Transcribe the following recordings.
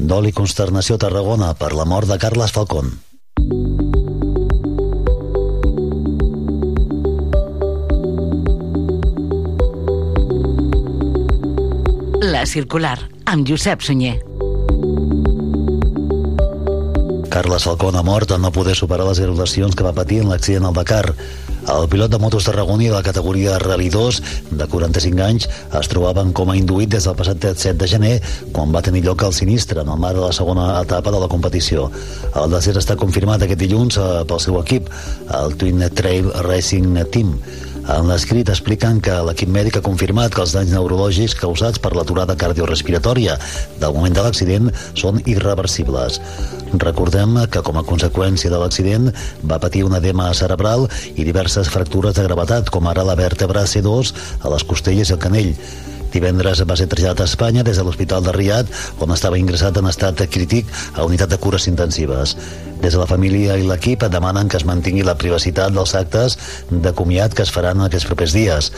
Dol i consternació a Tarragona per la mort de Carles Falcón. La Circular, amb Josep Sunyer. Carles Falcón ha mort al no poder superar les irritacions que va patir en l'accident al Dakar. El pilot de motos tarragoní de la categoria Rally 2, de 45 anys, es trobava en coma induït des del passat 7 de gener, quan va tenir lloc el sinistre en el mar de la segona etapa de la competició. El desert està confirmat aquest dilluns eh, pel seu equip, el Twin Trail Racing Team. En l'escrit expliquen que l'equip mèdic ha confirmat que els danys neurològics causats per l'aturada cardiorespiratòria del moment de l'accident són irreversibles. Recordem que com a conseqüència de l'accident va patir un edema cerebral i diverses fractures de gravetat, com ara la vèrtebra C2 a les costelles i el canell. Divendres va ser traslladat a Espanya des de l'Hospital de Riad, on estava ingressat en estat crític a unitat de cures intensives. Des de la família i l'equip demanen que es mantingui la privacitat dels actes de comiat que es faran en aquests propers dies.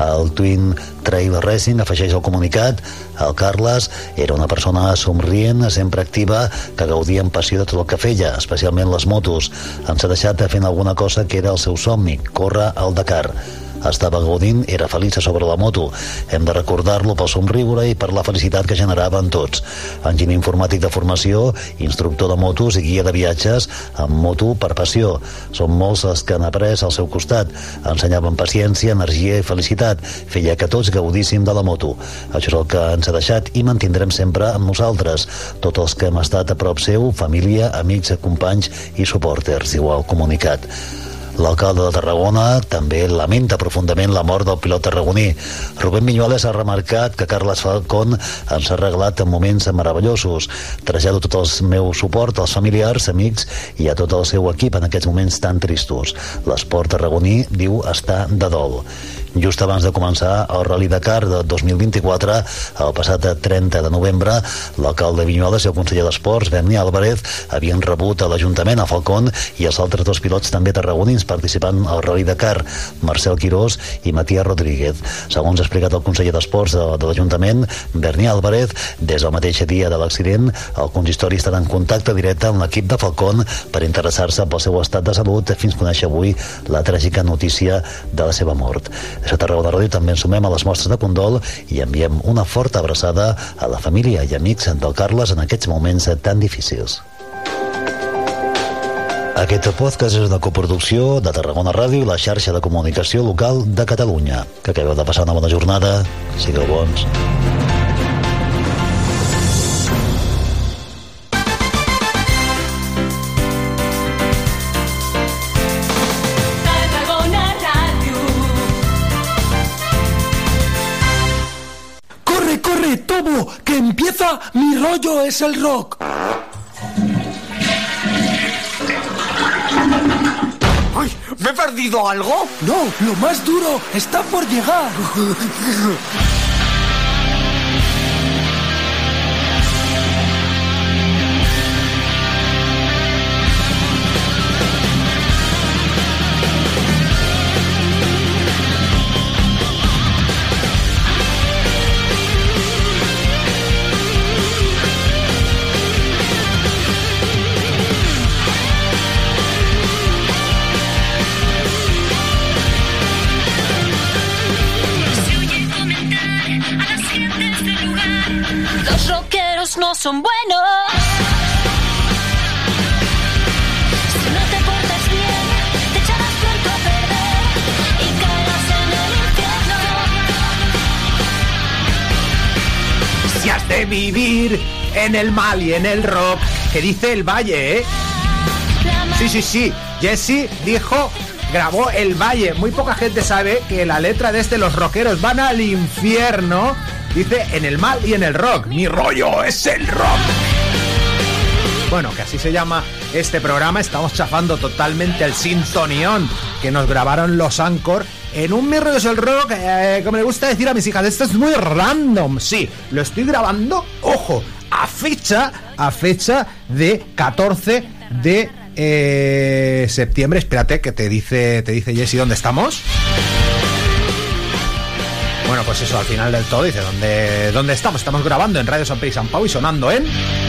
El Twin Trail Racing afegeix el comunicat el Carles era una persona somrient, sempre activa, que gaudia amb passió de tot el que feia, especialment les motos. Ens ha deixat fent alguna cosa que era el seu somni, córrer al Dakar estava gaudint, era feliç sobre la moto. Hem de recordar-lo pel somriure i per la felicitat que generava en tots. Enginy informàtic de formació, instructor de motos i guia de viatges amb moto per passió. Són molts els que han après al seu costat. Ensenyaven paciència, energia i felicitat. Feia que tots gaudíssim de la moto. Això és el que ens ha deixat i mantindrem sempre amb nosaltres. Tots els que hem estat a prop seu, família, amics, companys i suporters, diu el comunicat. L'alcalde de Tarragona també lamenta profundament la mort del pilot tarragoní. Rubén Miñuales ha remarcat que Carles Falcón ens ha regalat en moments meravellosos. Trasllado tot el meu suport als familiars, amics i a tot el seu equip en aquests moments tan tristos. L'esport tarragoní, diu, està de dol just abans de començar el Rally Dakar de 2024, el passat 30 de novembre, l'alcalde de Vinyoles i el conseller d'Esports, Berni Álvarez, havien rebut a l'Ajuntament a Falcón i els altres dos pilots també tarragonins participant al Rally Dakar, Marcel Quirós i Matías Rodríguez. Segons ha explicat el conseller d'Esports de, de l'Ajuntament, Berni Álvarez, des del mateix dia de l'accident, el consistori estarà en contacte directe amb l'equip de Falcón per interessar-se pel seu estat de salut fins conèixer avui la tràgica notícia de la seva mort. Des de Tarragona Ràdio també ens sumem a les mostres de condol i enviem una forta abraçada a la família i amics del Carles en aquests moments tan difícils. Aquest podcast és una coproducció de Tarragona Ràdio i la xarxa de comunicació local de Catalunya. Que acabeu de passar una bona jornada. Sigueu bons. Rollo es el rock! ¡Ay! ¿Me he perdido algo? No, lo más duro está por llegar. Los rockeros no son buenos. Si has de vivir en el mal y en el rock, que dice el Valle, ¿eh? Sí, sí, sí. Jesse dijo, grabó el Valle. Muy poca gente sabe que la letra de este, los rockeros van al infierno, dice en el mal y en el rock. Mi rollo es el rock. Bueno, que así se llama este programa. Estamos chafando totalmente el sintonión que nos grabaron los Anchor en un Mi rollo es el rock, eh, como le gusta decir a mis hijas, esto es muy random. Sí, lo estoy grabando, ojo, a fecha, a fecha de 14 de eh, septiembre. Espérate que te dice, te dice Jesse dónde estamos. Bueno, pues eso, al final del todo dice, ¿dónde, dónde estamos? Estamos grabando en Radio San Pedro y San Pau y sonando en...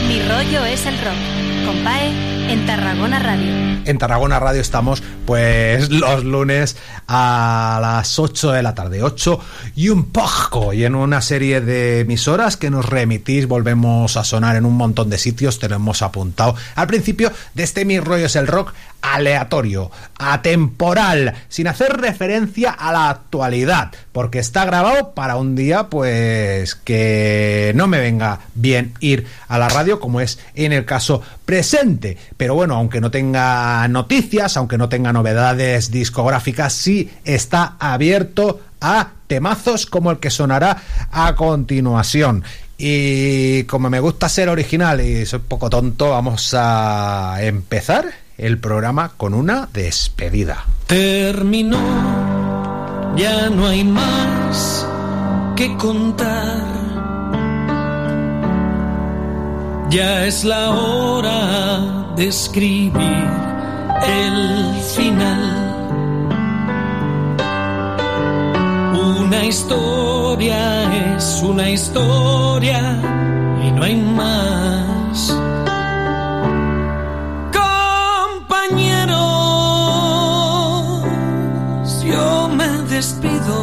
Mi rollo es el rock. Con Pae en Tarragona Radio. En Tarragona Radio estamos pues los lunes a las 8 de la tarde, 8 y un poco, y en una serie de emisoras que nos remitís, volvemos a sonar en un montón de sitios, tenemos apuntado al principio de este Mi Rollo es el Rock aleatorio, atemporal, sin hacer referencia a la actualidad, porque está grabado para un día pues que no me venga bien ir a la radio como es en el caso presente. Pero bueno, aunque no tenga noticias, aunque no tenga novedades discográficas, sí está abierto a temazos como el que sonará a continuación. Y como me gusta ser original y soy poco tonto, vamos a empezar el programa con una despedida. Terminó, ya no hay más que contar. Ya es la hora de escribir el final. Una historia es una historia y no hay más. Despido.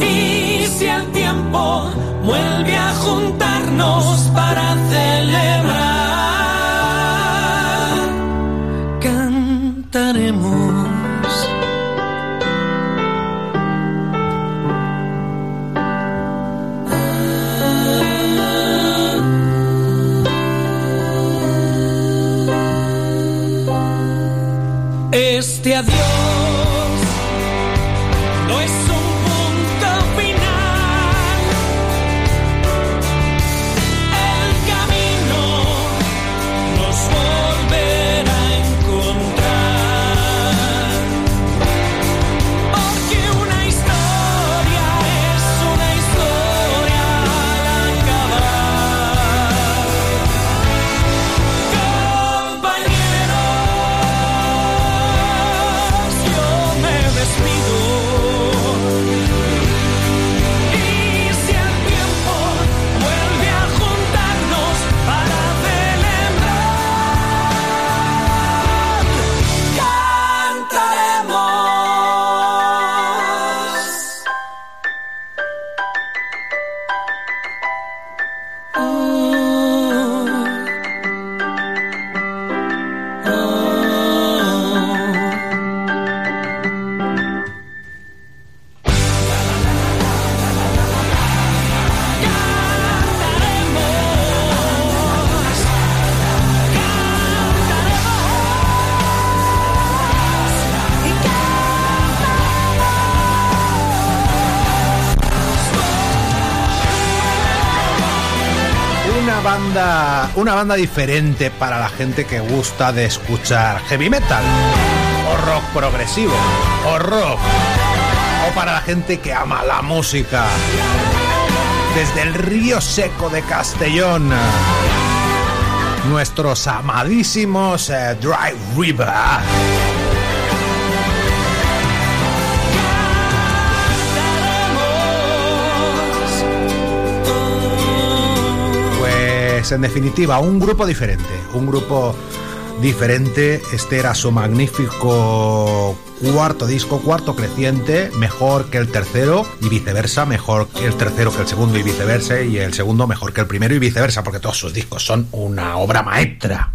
Y si el tiempo vuelve a juntarnos para una banda diferente para la gente que gusta de escuchar heavy metal, o rock progresivo, o rock, o para la gente que ama la música. Desde el río seco de Castellón, nuestros amadísimos eh, Dry River. Pues en definitiva, un grupo diferente, un grupo diferente. Este era su magnífico cuarto disco, cuarto creciente, mejor que el tercero y viceversa, mejor que el tercero que el segundo y viceversa, y el segundo mejor que el primero y viceversa, porque todos sus discos son una obra maestra.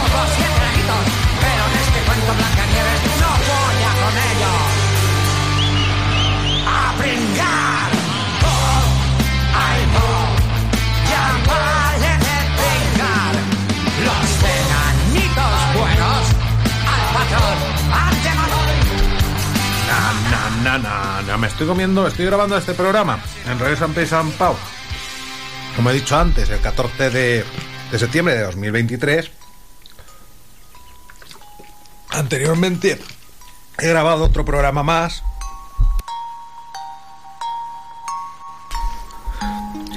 somos siete añitos, pero en este cuento Blancanieves no voy a con ellos. A brincar, oh, ay, oh, ya vale de brincar. Los enanitos buenos al patrón han llegado. Na, na, na, na, me estoy comiendo, estoy grabando este programa en Radio San San Pau. Como he dicho antes, el 14 de de septiembre de 2023 Anteriormente he grabado otro programa más.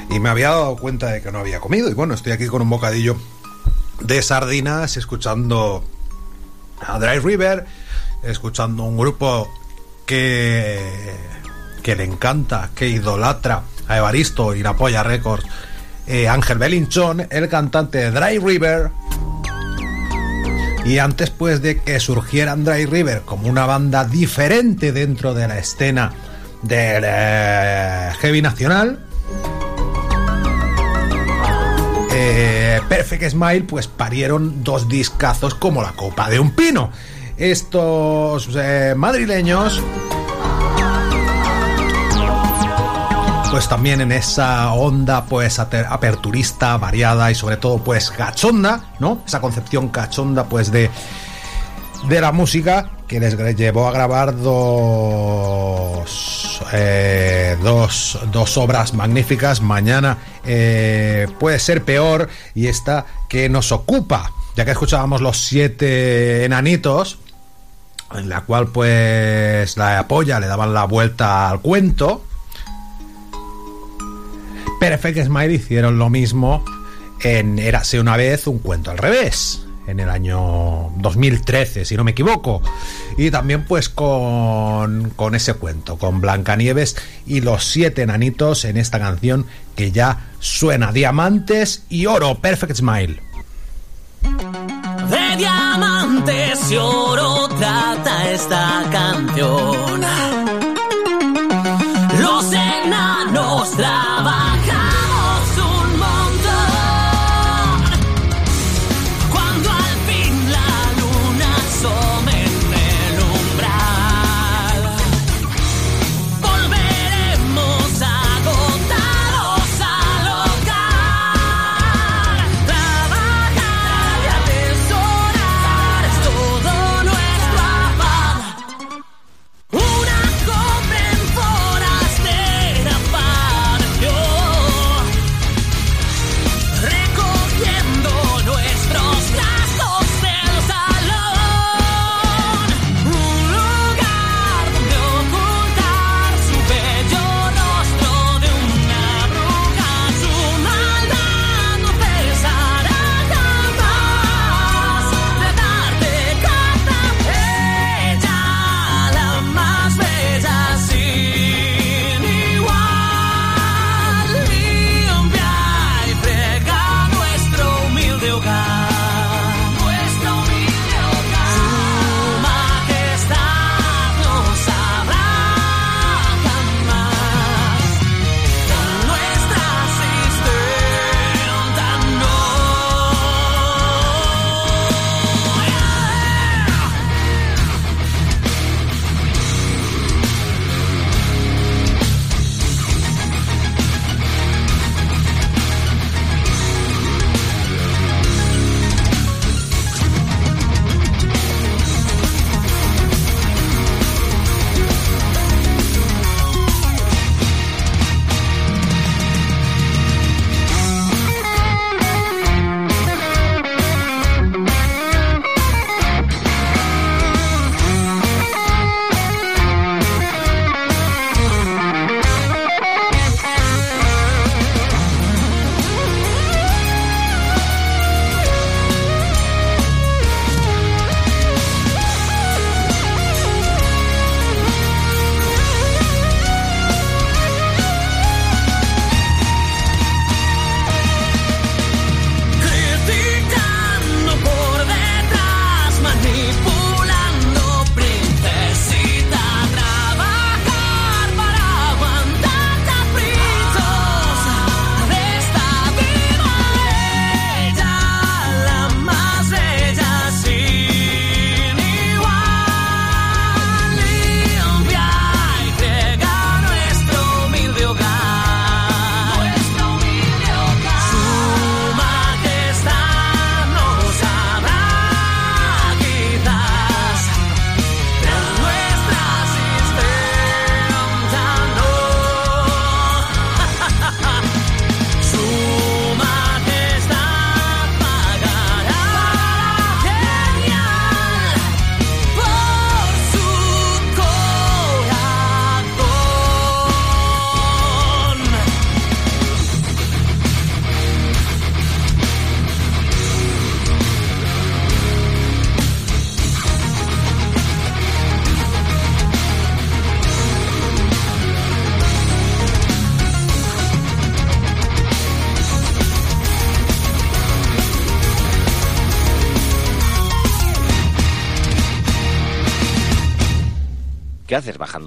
Y me había dado cuenta de que no había comido. Y bueno, estoy aquí con un bocadillo de sardinas, escuchando a Dry River, escuchando un grupo que, que le encanta, que idolatra a Evaristo y la Polla Records, eh, Ángel Belinchón, el cantante de Dry River. Y antes pues de que surgieran Dry River como una banda diferente dentro de la escena del eh, heavy nacional, eh, Perfect Smile pues parieron dos discazos como la copa de un pino. Estos eh, madrileños pues también en esa onda pues aperturista, variada y sobre todo pues cachonda, ¿no? Esa concepción cachonda pues de de la música que les llevó a grabar dos eh, dos, dos obras magníficas mañana eh, puede ser peor y esta que nos ocupa ya que escuchábamos los siete enanitos en la cual pues la polla le daban la vuelta al cuento Perfect Smile hicieron lo mismo en Érase una vez un cuento al revés, en el año 2013, si no me equivoco. Y también pues con, con ese cuento, con Blancanieves y los siete enanitos en esta canción que ya suena Diamantes y Oro, Perfect Smile. De diamantes y oro trata esta canción.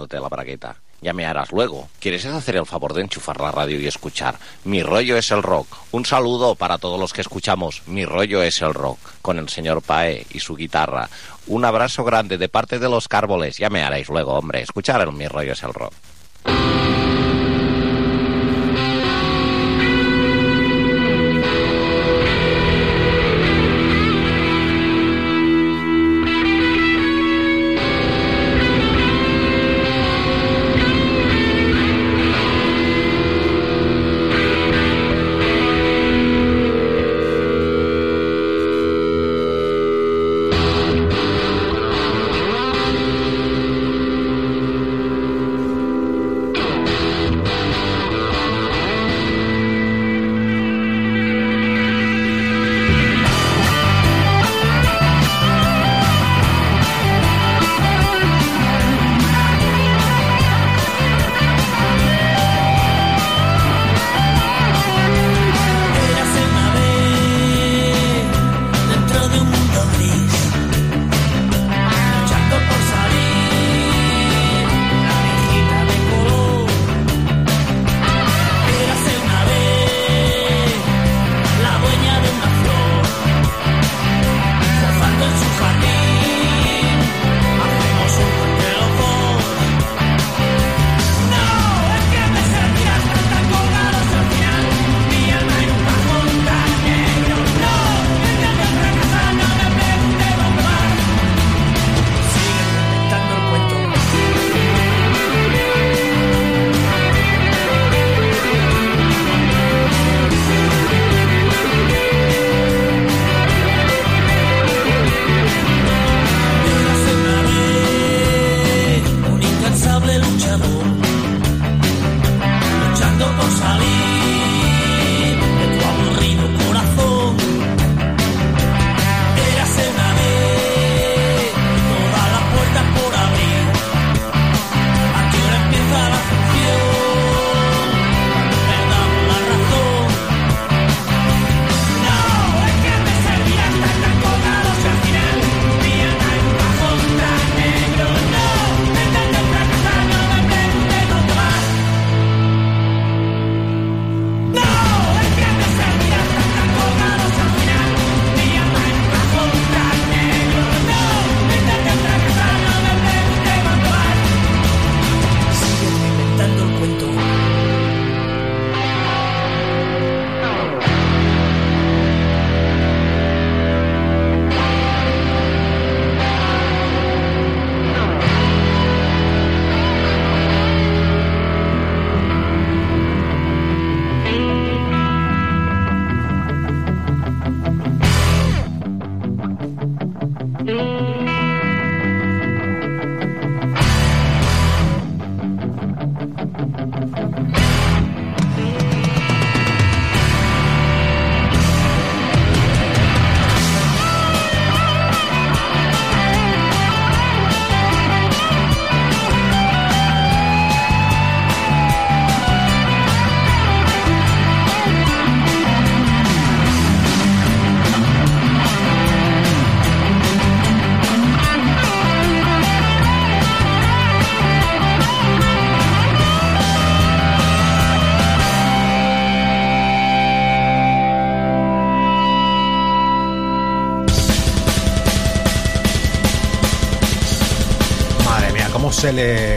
Bajándote la bragueta? Ya me harás luego. ¿Quieres hacer el favor de enchufar la radio y escuchar? Mi rollo es el rock. Un saludo para todos los que escuchamos. Mi rollo es el rock. Con el señor Pae y su guitarra. Un abrazo grande de parte de los cárboles. Ya me haréis luego, hombre. Escuchar el Mi rollo es el rock.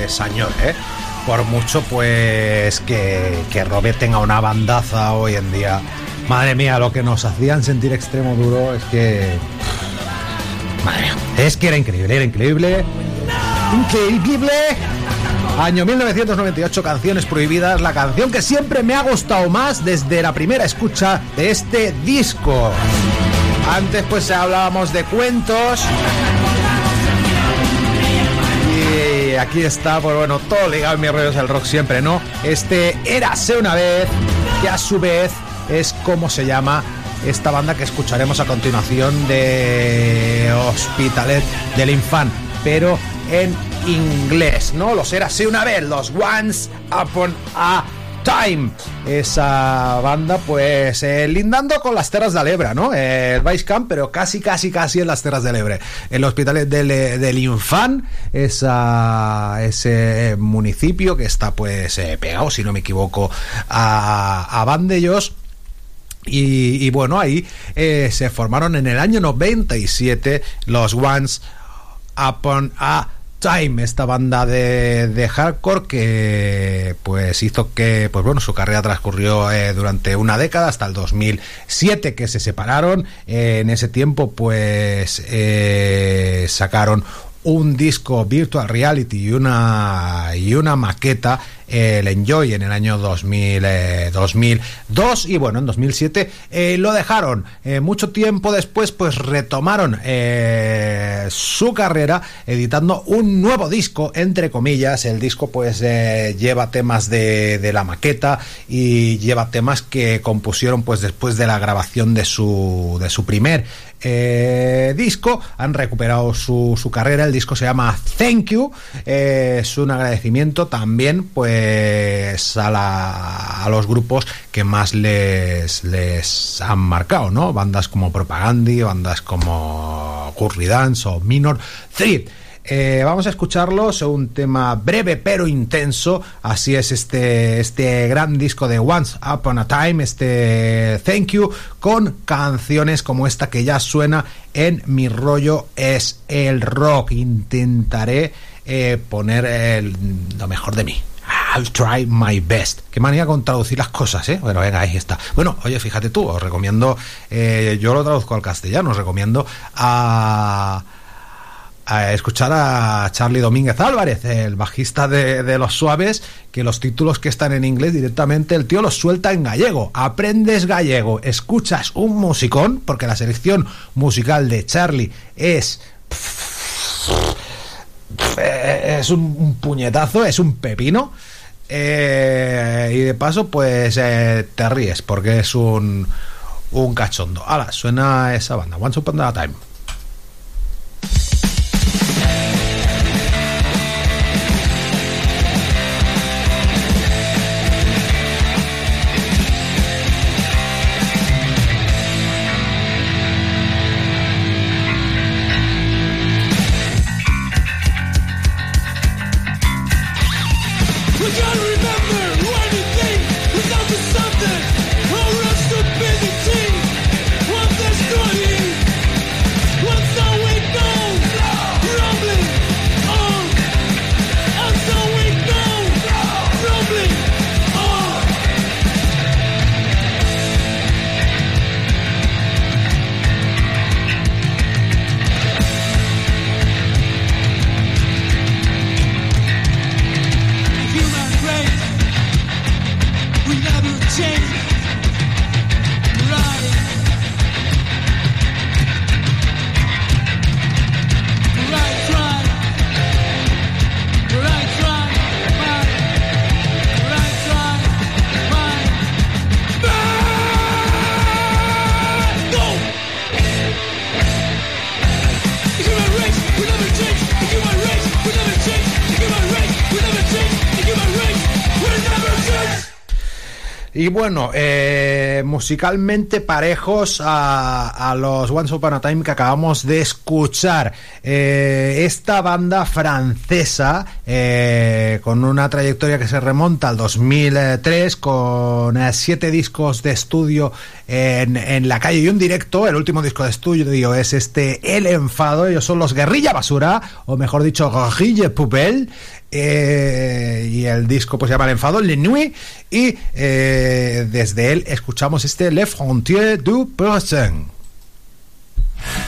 Sañó, ¿eh? Por mucho, pues, que, que Robert tenga una bandaza hoy en día. Madre mía, lo que nos hacían sentir extremo duro es que... Es que era increíble, era increíble. Increíble. Año 1998, Canciones Prohibidas, la canción que siempre me ha gustado más desde la primera escucha de este disco. Antes pues hablábamos de cuentos. Aquí está, pues bueno, todo ligado en mis rollos del rock siempre, ¿no? Este Érase una vez, que a su vez es como se llama esta banda que escucharemos a continuación de Hospitalet del Infant, pero en inglés, ¿no? Los Érase una vez, los Once Upon a Time. Esa banda, pues, eh, lindando con las Terras de Lebra, ¿no? Eh, el Vice Camp, pero casi, casi, casi en las Terras de Lebre. El hospital del, del Infant, ese municipio que está, pues, eh, pegado, si no me equivoco, a, a Vandellos. Y, y bueno, ahí eh, se formaron en el año 97 los Once Upon a Time, esta banda de, de hardcore que pues hizo que pues bueno su carrera transcurrió eh, durante una década hasta el 2007 que se separaron. Eh, en ese tiempo pues eh, sacaron un disco Virtual Reality y una y una maqueta el Enjoy en el año 2000, eh, 2002 y bueno en 2007 eh, lo dejaron. Eh, mucho tiempo después pues retomaron eh, su carrera editando un nuevo disco entre comillas. El disco pues eh, lleva temas de, de la maqueta y lleva temas que compusieron pues después de la grabación de su de su primer eh, disco han recuperado su, su carrera. El disco se llama Thank You. Eh, es un agradecimiento también pues a, la- a los grupos que más les, les han marcado ¿no? bandas como Propagandi bandas como Curry Dance o Minor Threat eh, vamos a escucharlo, es un tema breve pero intenso. Así es este, este gran disco de Once Upon a Time, este Thank You, con canciones como esta que ya suena en Mi rollo es el rock. Intentaré eh, poner el- lo mejor de mí. I'll try my best. Qué manía con traducir las cosas, ¿eh? Bueno, venga, ahí está. Bueno, oye, fíjate tú, os recomiendo, eh, yo lo traduzco al castellano, os recomiendo a escuchar a Charlie Domínguez Álvarez, el bajista de, Los Suaves, que los títulos que están en inglés directamente el tío los suelta en gallego. Aprendes gallego, escuchas un musicón, porque la selección musical de Charlie es es un, un puñetazo, es un pepino. Eh, y de paso, pues eh, te ríes porque es un, un cachondo. Ahora, suena esa banda, Once Upon a Time. Y bueno, eh, musicalmente parejos a, los Once Upon a Time que acabamos de escuchar. Eh, esta banda francesa, eh, con una trayectoria que se remonta al 2003, con siete discos de estudio en, en la calle y un directo. El último disco de estudio es este El Enfado. Ellos son los Guerrilla Basura, o mejor dicho, Guerrilla Poubelle. Eh, y el disco pues se llama El Enfado, Le Nuit, y eh, desde él escuchamos este Le Frontier du Poisson.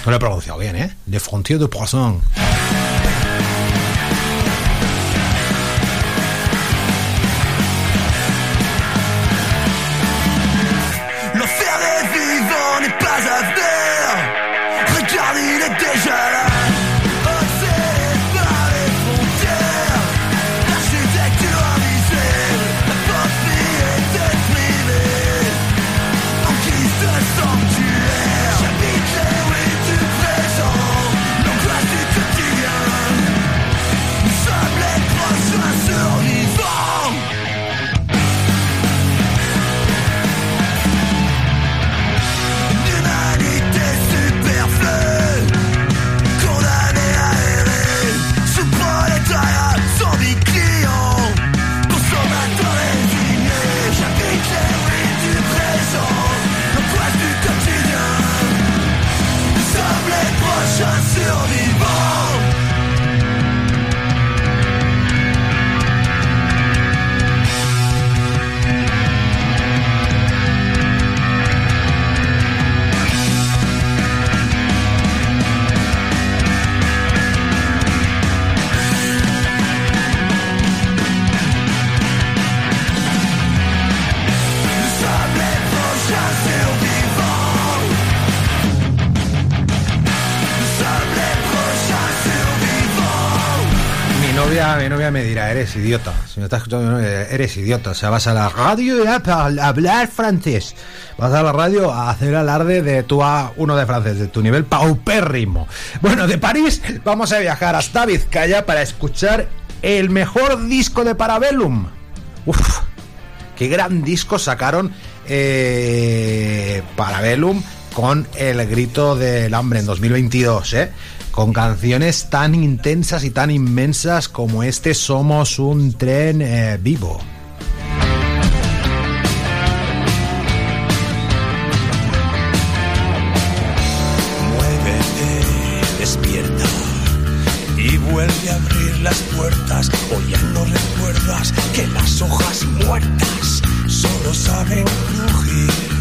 No lo he pronunciado bien, ¿eh? Le Frontier du Poisson. Me dirá, eres idiota. Si me estás escuchando, novia, eres idiota. O sea, vas a la radio para hablar francés. Vas a la radio a hacer alarde de tu A1 de francés, de tu nivel paupérrimo. Bueno, de París vamos a viajar hasta Vizcaya para escuchar el mejor disco de Parabellum. Uf, qué gran disco sacaron eh, Parabellum con El Grito del Hambre en 2022, ¿eh? Con canciones tan intensas y tan inmensas como este Somos un tren eh, vivo. Muévete, despierta y vuelve a abrir las puertas. Hoy ya no recuerdas que las hojas muertas solo saben crujir.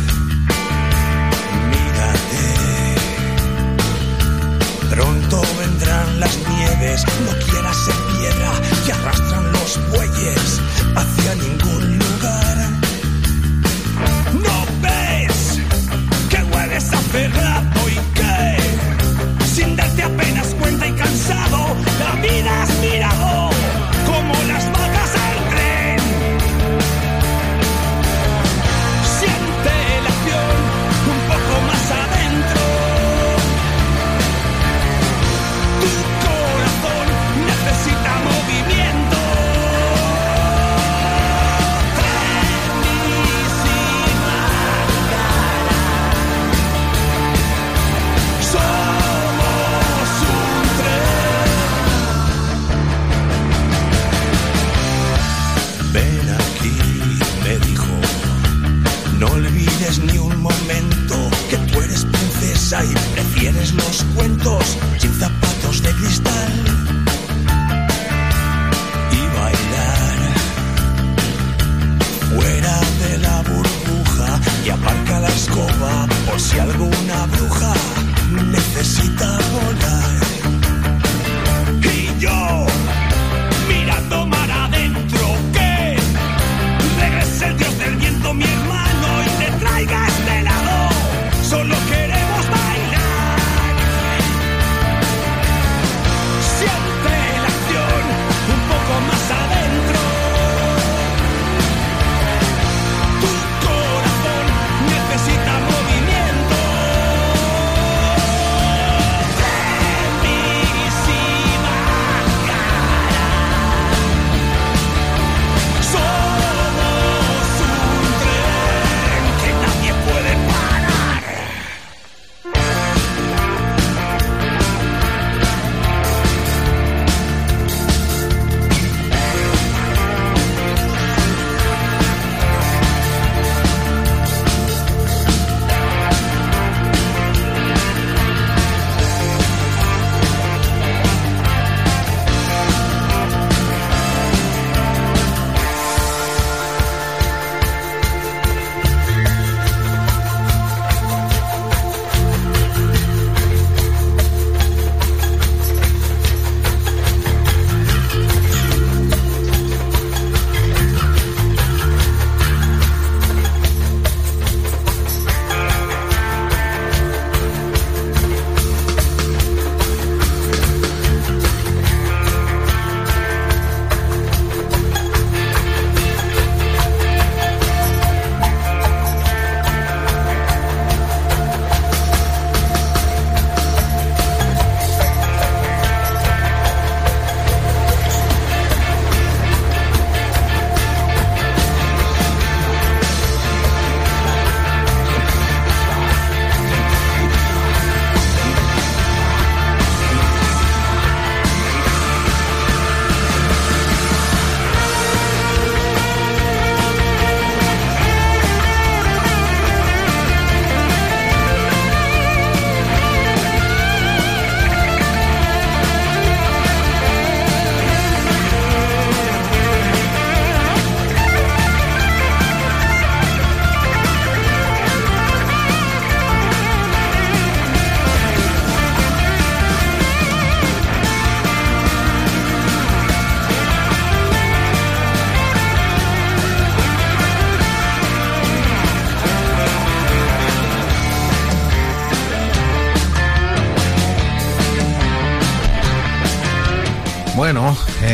Pronto vendrán las nieves. No quieras ser piedra que arrastran los bueyes hacia ningún lugar. ¿No ves que hueles a cerrado y que sin darte apenas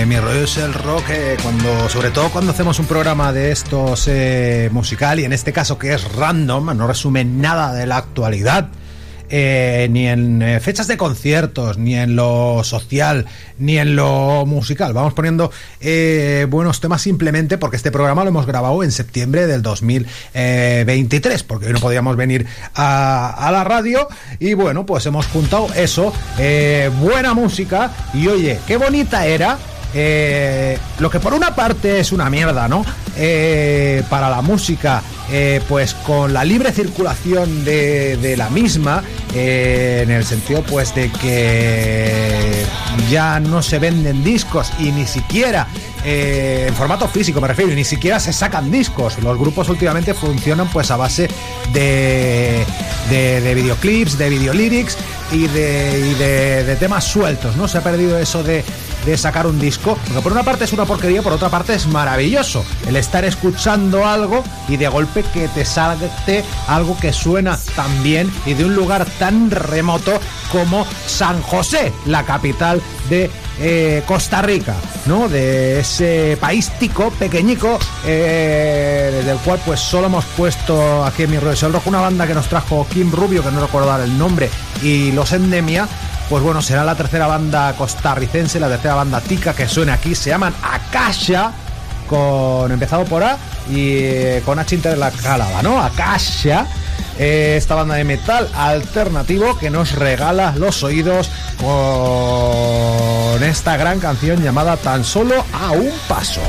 mi rollo es el rock, eh, cuando, sobre todo cuando hacemos un programa de estos eh, musical y en este caso que es random, no resume nada de la actualidad. eh, ni en eh, fechas de conciertos, ni en lo social, ni en lo musical. Vamos poniendo buenos temas simplemente porque este programa lo hemos grabado en septiembre del 2023, porque hoy no podíamos venir a, a la radio y bueno, pues hemos juntado eso, buena música y oye, qué bonita era eh, lo que por una parte es una mierda, ¿no? Eh, para la música, eh, pues con la libre circulación de, de la misma, eh, en el sentido pues de que ya no se venden discos y ni siquiera en formato físico me refiero, ni siquiera se sacan discos. Los grupos últimamente funcionan pues a base de, de, de videoclips, de videolyrics y de, y de temas sueltos, ¿no? Se ha perdido eso de de sacar un disco, porque por una parte es una porquería, por otra parte es maravilloso el estar escuchando algo y de golpe que te salte algo que suena tan bien y de un lugar tan remoto como San José, la capital de eh, Costa Rica, ¿no? De ese país tico, pequeñico, eh, desde el cual pues solo hemos puesto aquí en mi rollo el rojo una banda que nos trajo Kim Rubio, que no recuerdo el nombre, y los Endemia, pues bueno, será la tercera banda costarricense, la tercera banda tica que suena aquí. Se llaman Akasha, con empezado por A y eh, con H intercalada, ¿no? Akasha. eh, esta banda de metal alternativo que nos regala los oídos con esta gran canción llamada Tan solo a un paso.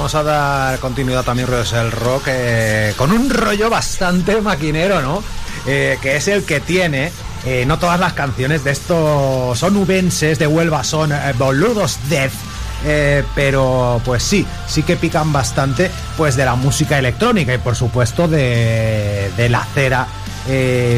Vamos a dar continuidad también rollos el rock eh, con un rollo bastante maquinero, ¿no? Eh, que es el que tiene. eh, no todas las canciones de estos son ubenses de Huelva, son boludos death. pero pues sí, sí que pican bastante pues de la música electrónica y por supuesto de, la cera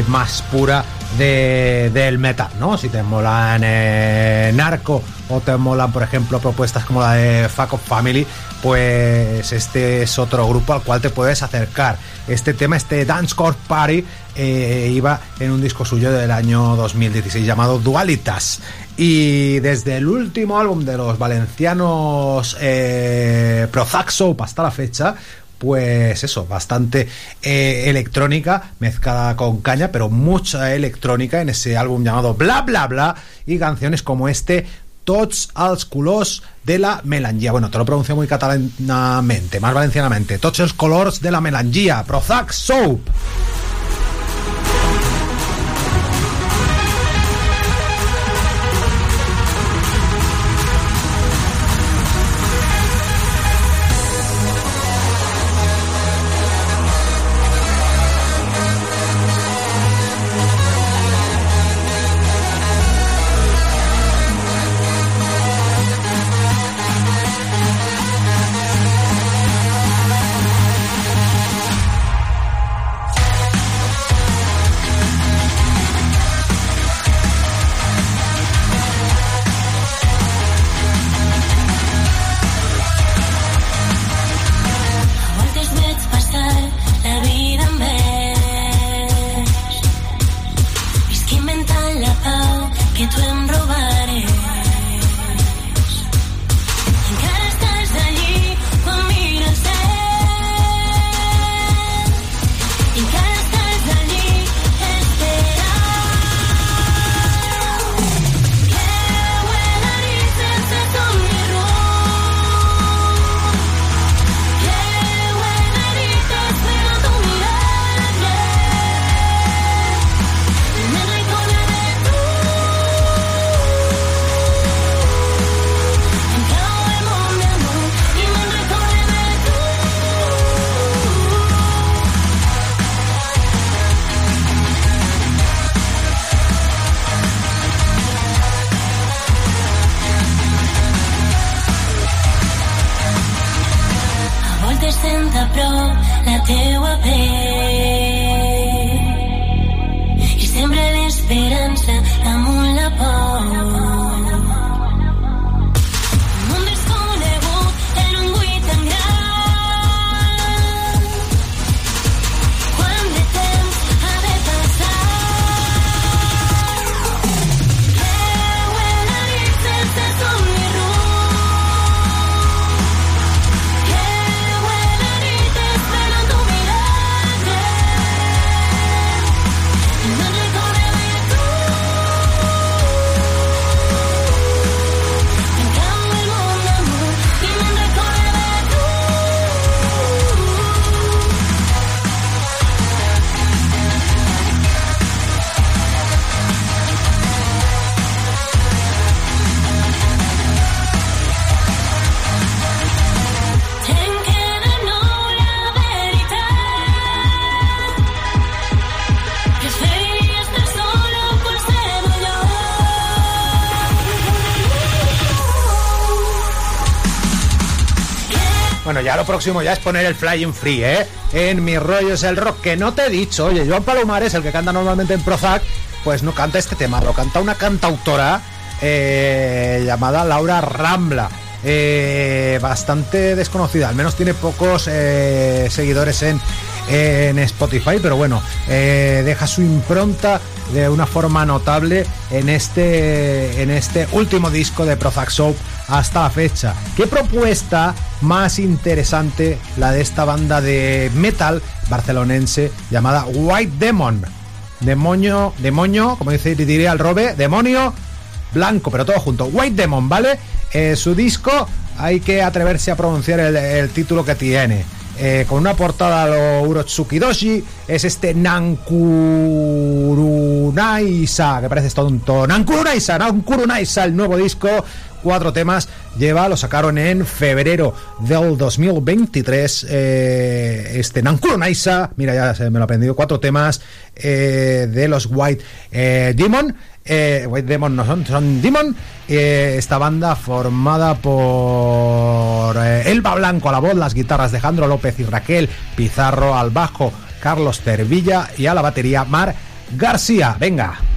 más pura de- del metal, ¿no? Si te molan eh, Narco o te molan, por ejemplo, propuestas como la de Fuck Up Family, pues este es otro grupo al cual te puedes acercar. Este tema, este Dance Core Party, eh, iba en un disco suyo del año 2016 llamado Dualitas. Y desde el último álbum de los valencianos eh, Prozac Soap hasta la fecha, pues eso, bastante eh, electrónica mezclada con caña, pero mucha electrónica en ese álbum llamado Bla Bla Bla y canciones como este Tots als colors de la melangia. Bueno, te lo pronuncio muy catalanamente, más valencianamente. Tots els colors de la melangia. Prozac Soap. Próximo ya es poner el Flying Free, ¿eh? En Mi Rollo es el Rock, que no te he dicho, oye, Joan Palomares, el que canta normalmente en Prozac, pues no canta este tema, lo canta una cantautora eh, llamada Laura Rambla. eh, bastante desconocida, al menos tiene pocos seguidores en, en Spotify, pero bueno, eh, deja su impronta de una forma notable en este, en este último disco de Prozac hasta la fecha. ¿Qué propuesta más interesante la de esta banda de metal barcelonense llamada White Demon? Demonio, demonio, como dice diría el Robe, demonio blanco, pero todo junto. White Demon, ¿vale? Eh, su disco hay que atreverse a pronunciar el título que tiene. Eh, con una portada a lo Urotsuki Doshi, es este Nankurunaisa, que parece tonto. Nankurunaisa, Nankurunaisa, el nuevo disco cuatro temas lleva, lo sacaron en febrero del 2023. Eh, este Nankuro Naisa, mira, ya se me lo he aprendido, cuatro temas eh, de los White eh, Demon. Eh, White Demon no son, son Demon. Eh, esta banda formada por eh, Elba Blanco a la voz, las guitarras de Jandro López y Raquel Pizarro al bajo, Carlos Tervilla y a la batería Mar García. Venga.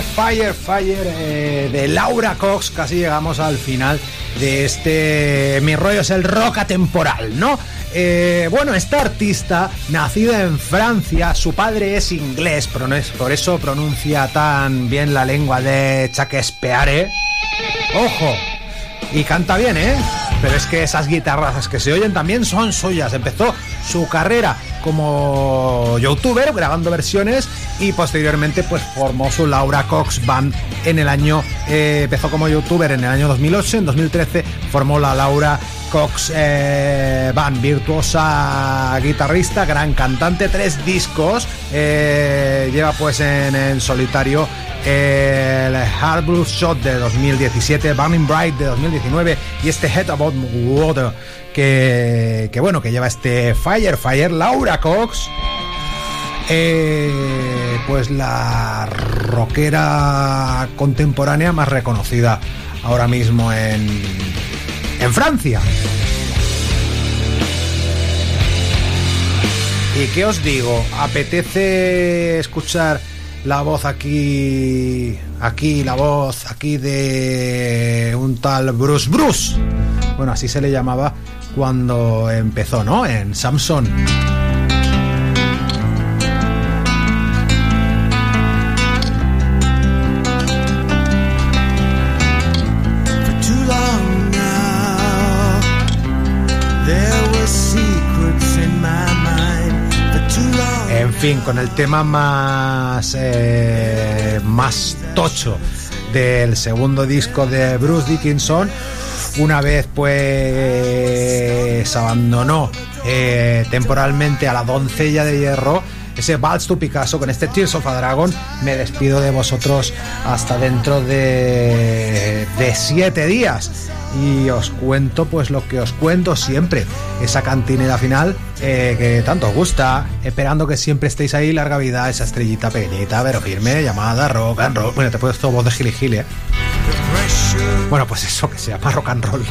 Fire Fire eh, de Laura Cox casi llegamos al final de este Mi rollo es el rock atemporal, ¿no? Eh, bueno, esta artista, nacida en Francia, su padre es inglés, por eso pronuncia tan bien la lengua de Shakespeare. ¡Ojo! Y canta bien, ¿eh? Pero es que esas guitarrazas que se oyen también son suyas. Empezó su carrera como youtuber grabando versiones y posteriormente pues formó su Laura Cox Band en el año eh, empezó como youtuber en el año 2008 en 2013 formó la Laura Cox eh, Band virtuosa guitarrista gran cantante tres discos eh, lleva pues en solitario el Hard Blues Shot de 2017, Burning Bright de 2019 y este Head About Water que, que bueno, que lleva este Fire Fire, Laura Cox. Eh, pues la rockera contemporánea más reconocida ahora mismo en, en Francia. ¿Y qué os digo? ¿Apetece escuchar la voz aquí, aquí, la voz aquí de un tal Bruce Bruce? Bueno, así se le llamaba cuando empezó, ¿no? En Samson. Fin, con el tema más eh, más tocho del segundo disco de Bruce Dickinson, una vez pues abandonó eh, temporalmente a la doncella de hierro, ese Vals to Picasso con este Tears of a Dragon, me despido de vosotros hasta dentro de, de siete días y os cuento pues lo que os cuento siempre, esa cantinera final eh, que tanto os gusta, esperando que siempre estéis ahí, larga vida, esa estrellita pequeñita, pero firme, llamada rock and roll. Bueno, te puedes todo voz de gili ¿eh? Bueno, pues eso, que se llama rock and roll.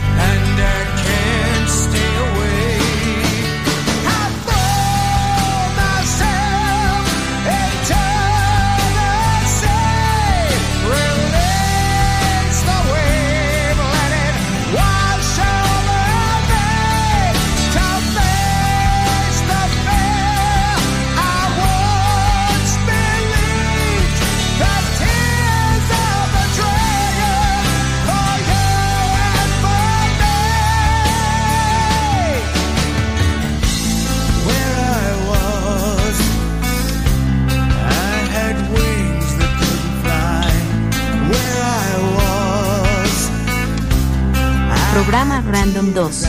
2.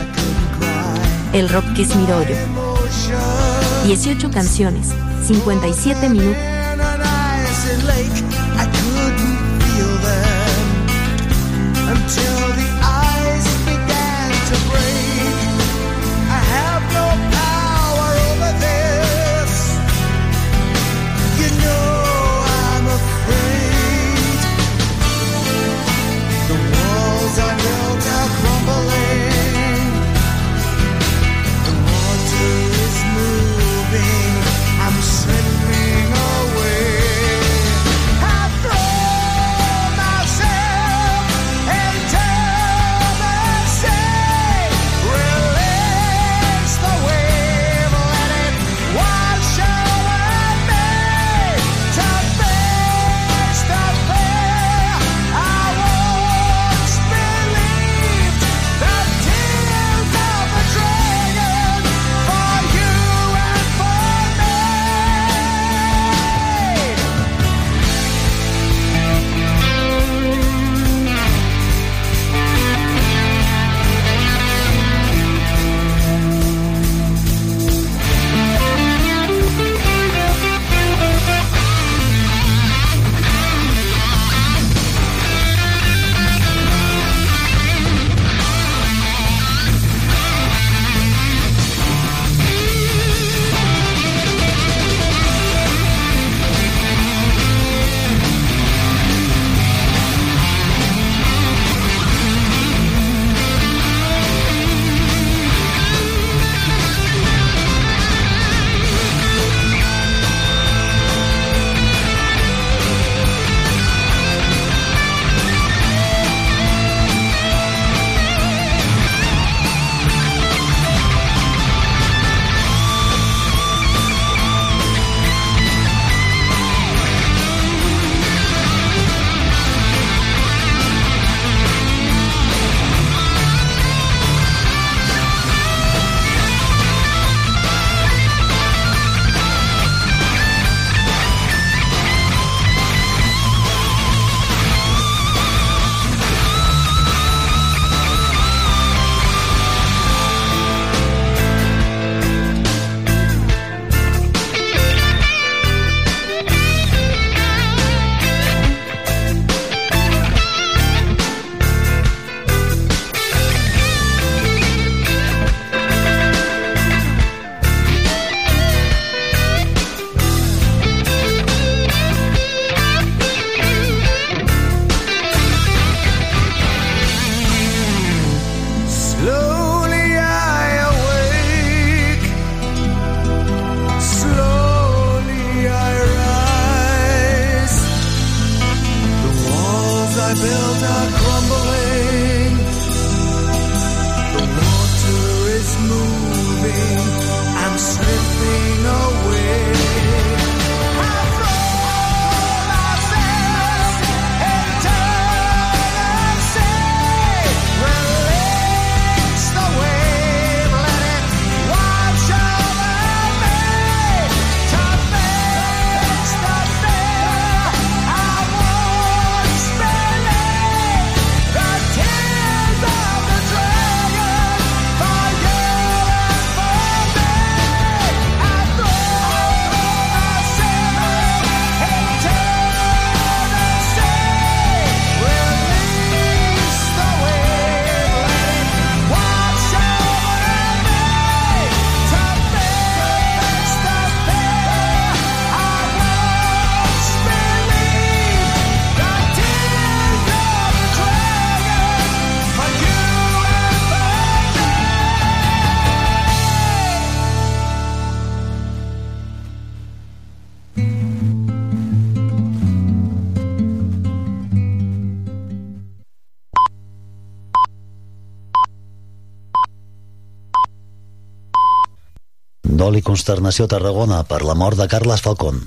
El rock que es mi rollo. 18 canciones, 57 minutos. Consternació Tarragona per la mort de Carles Falcón.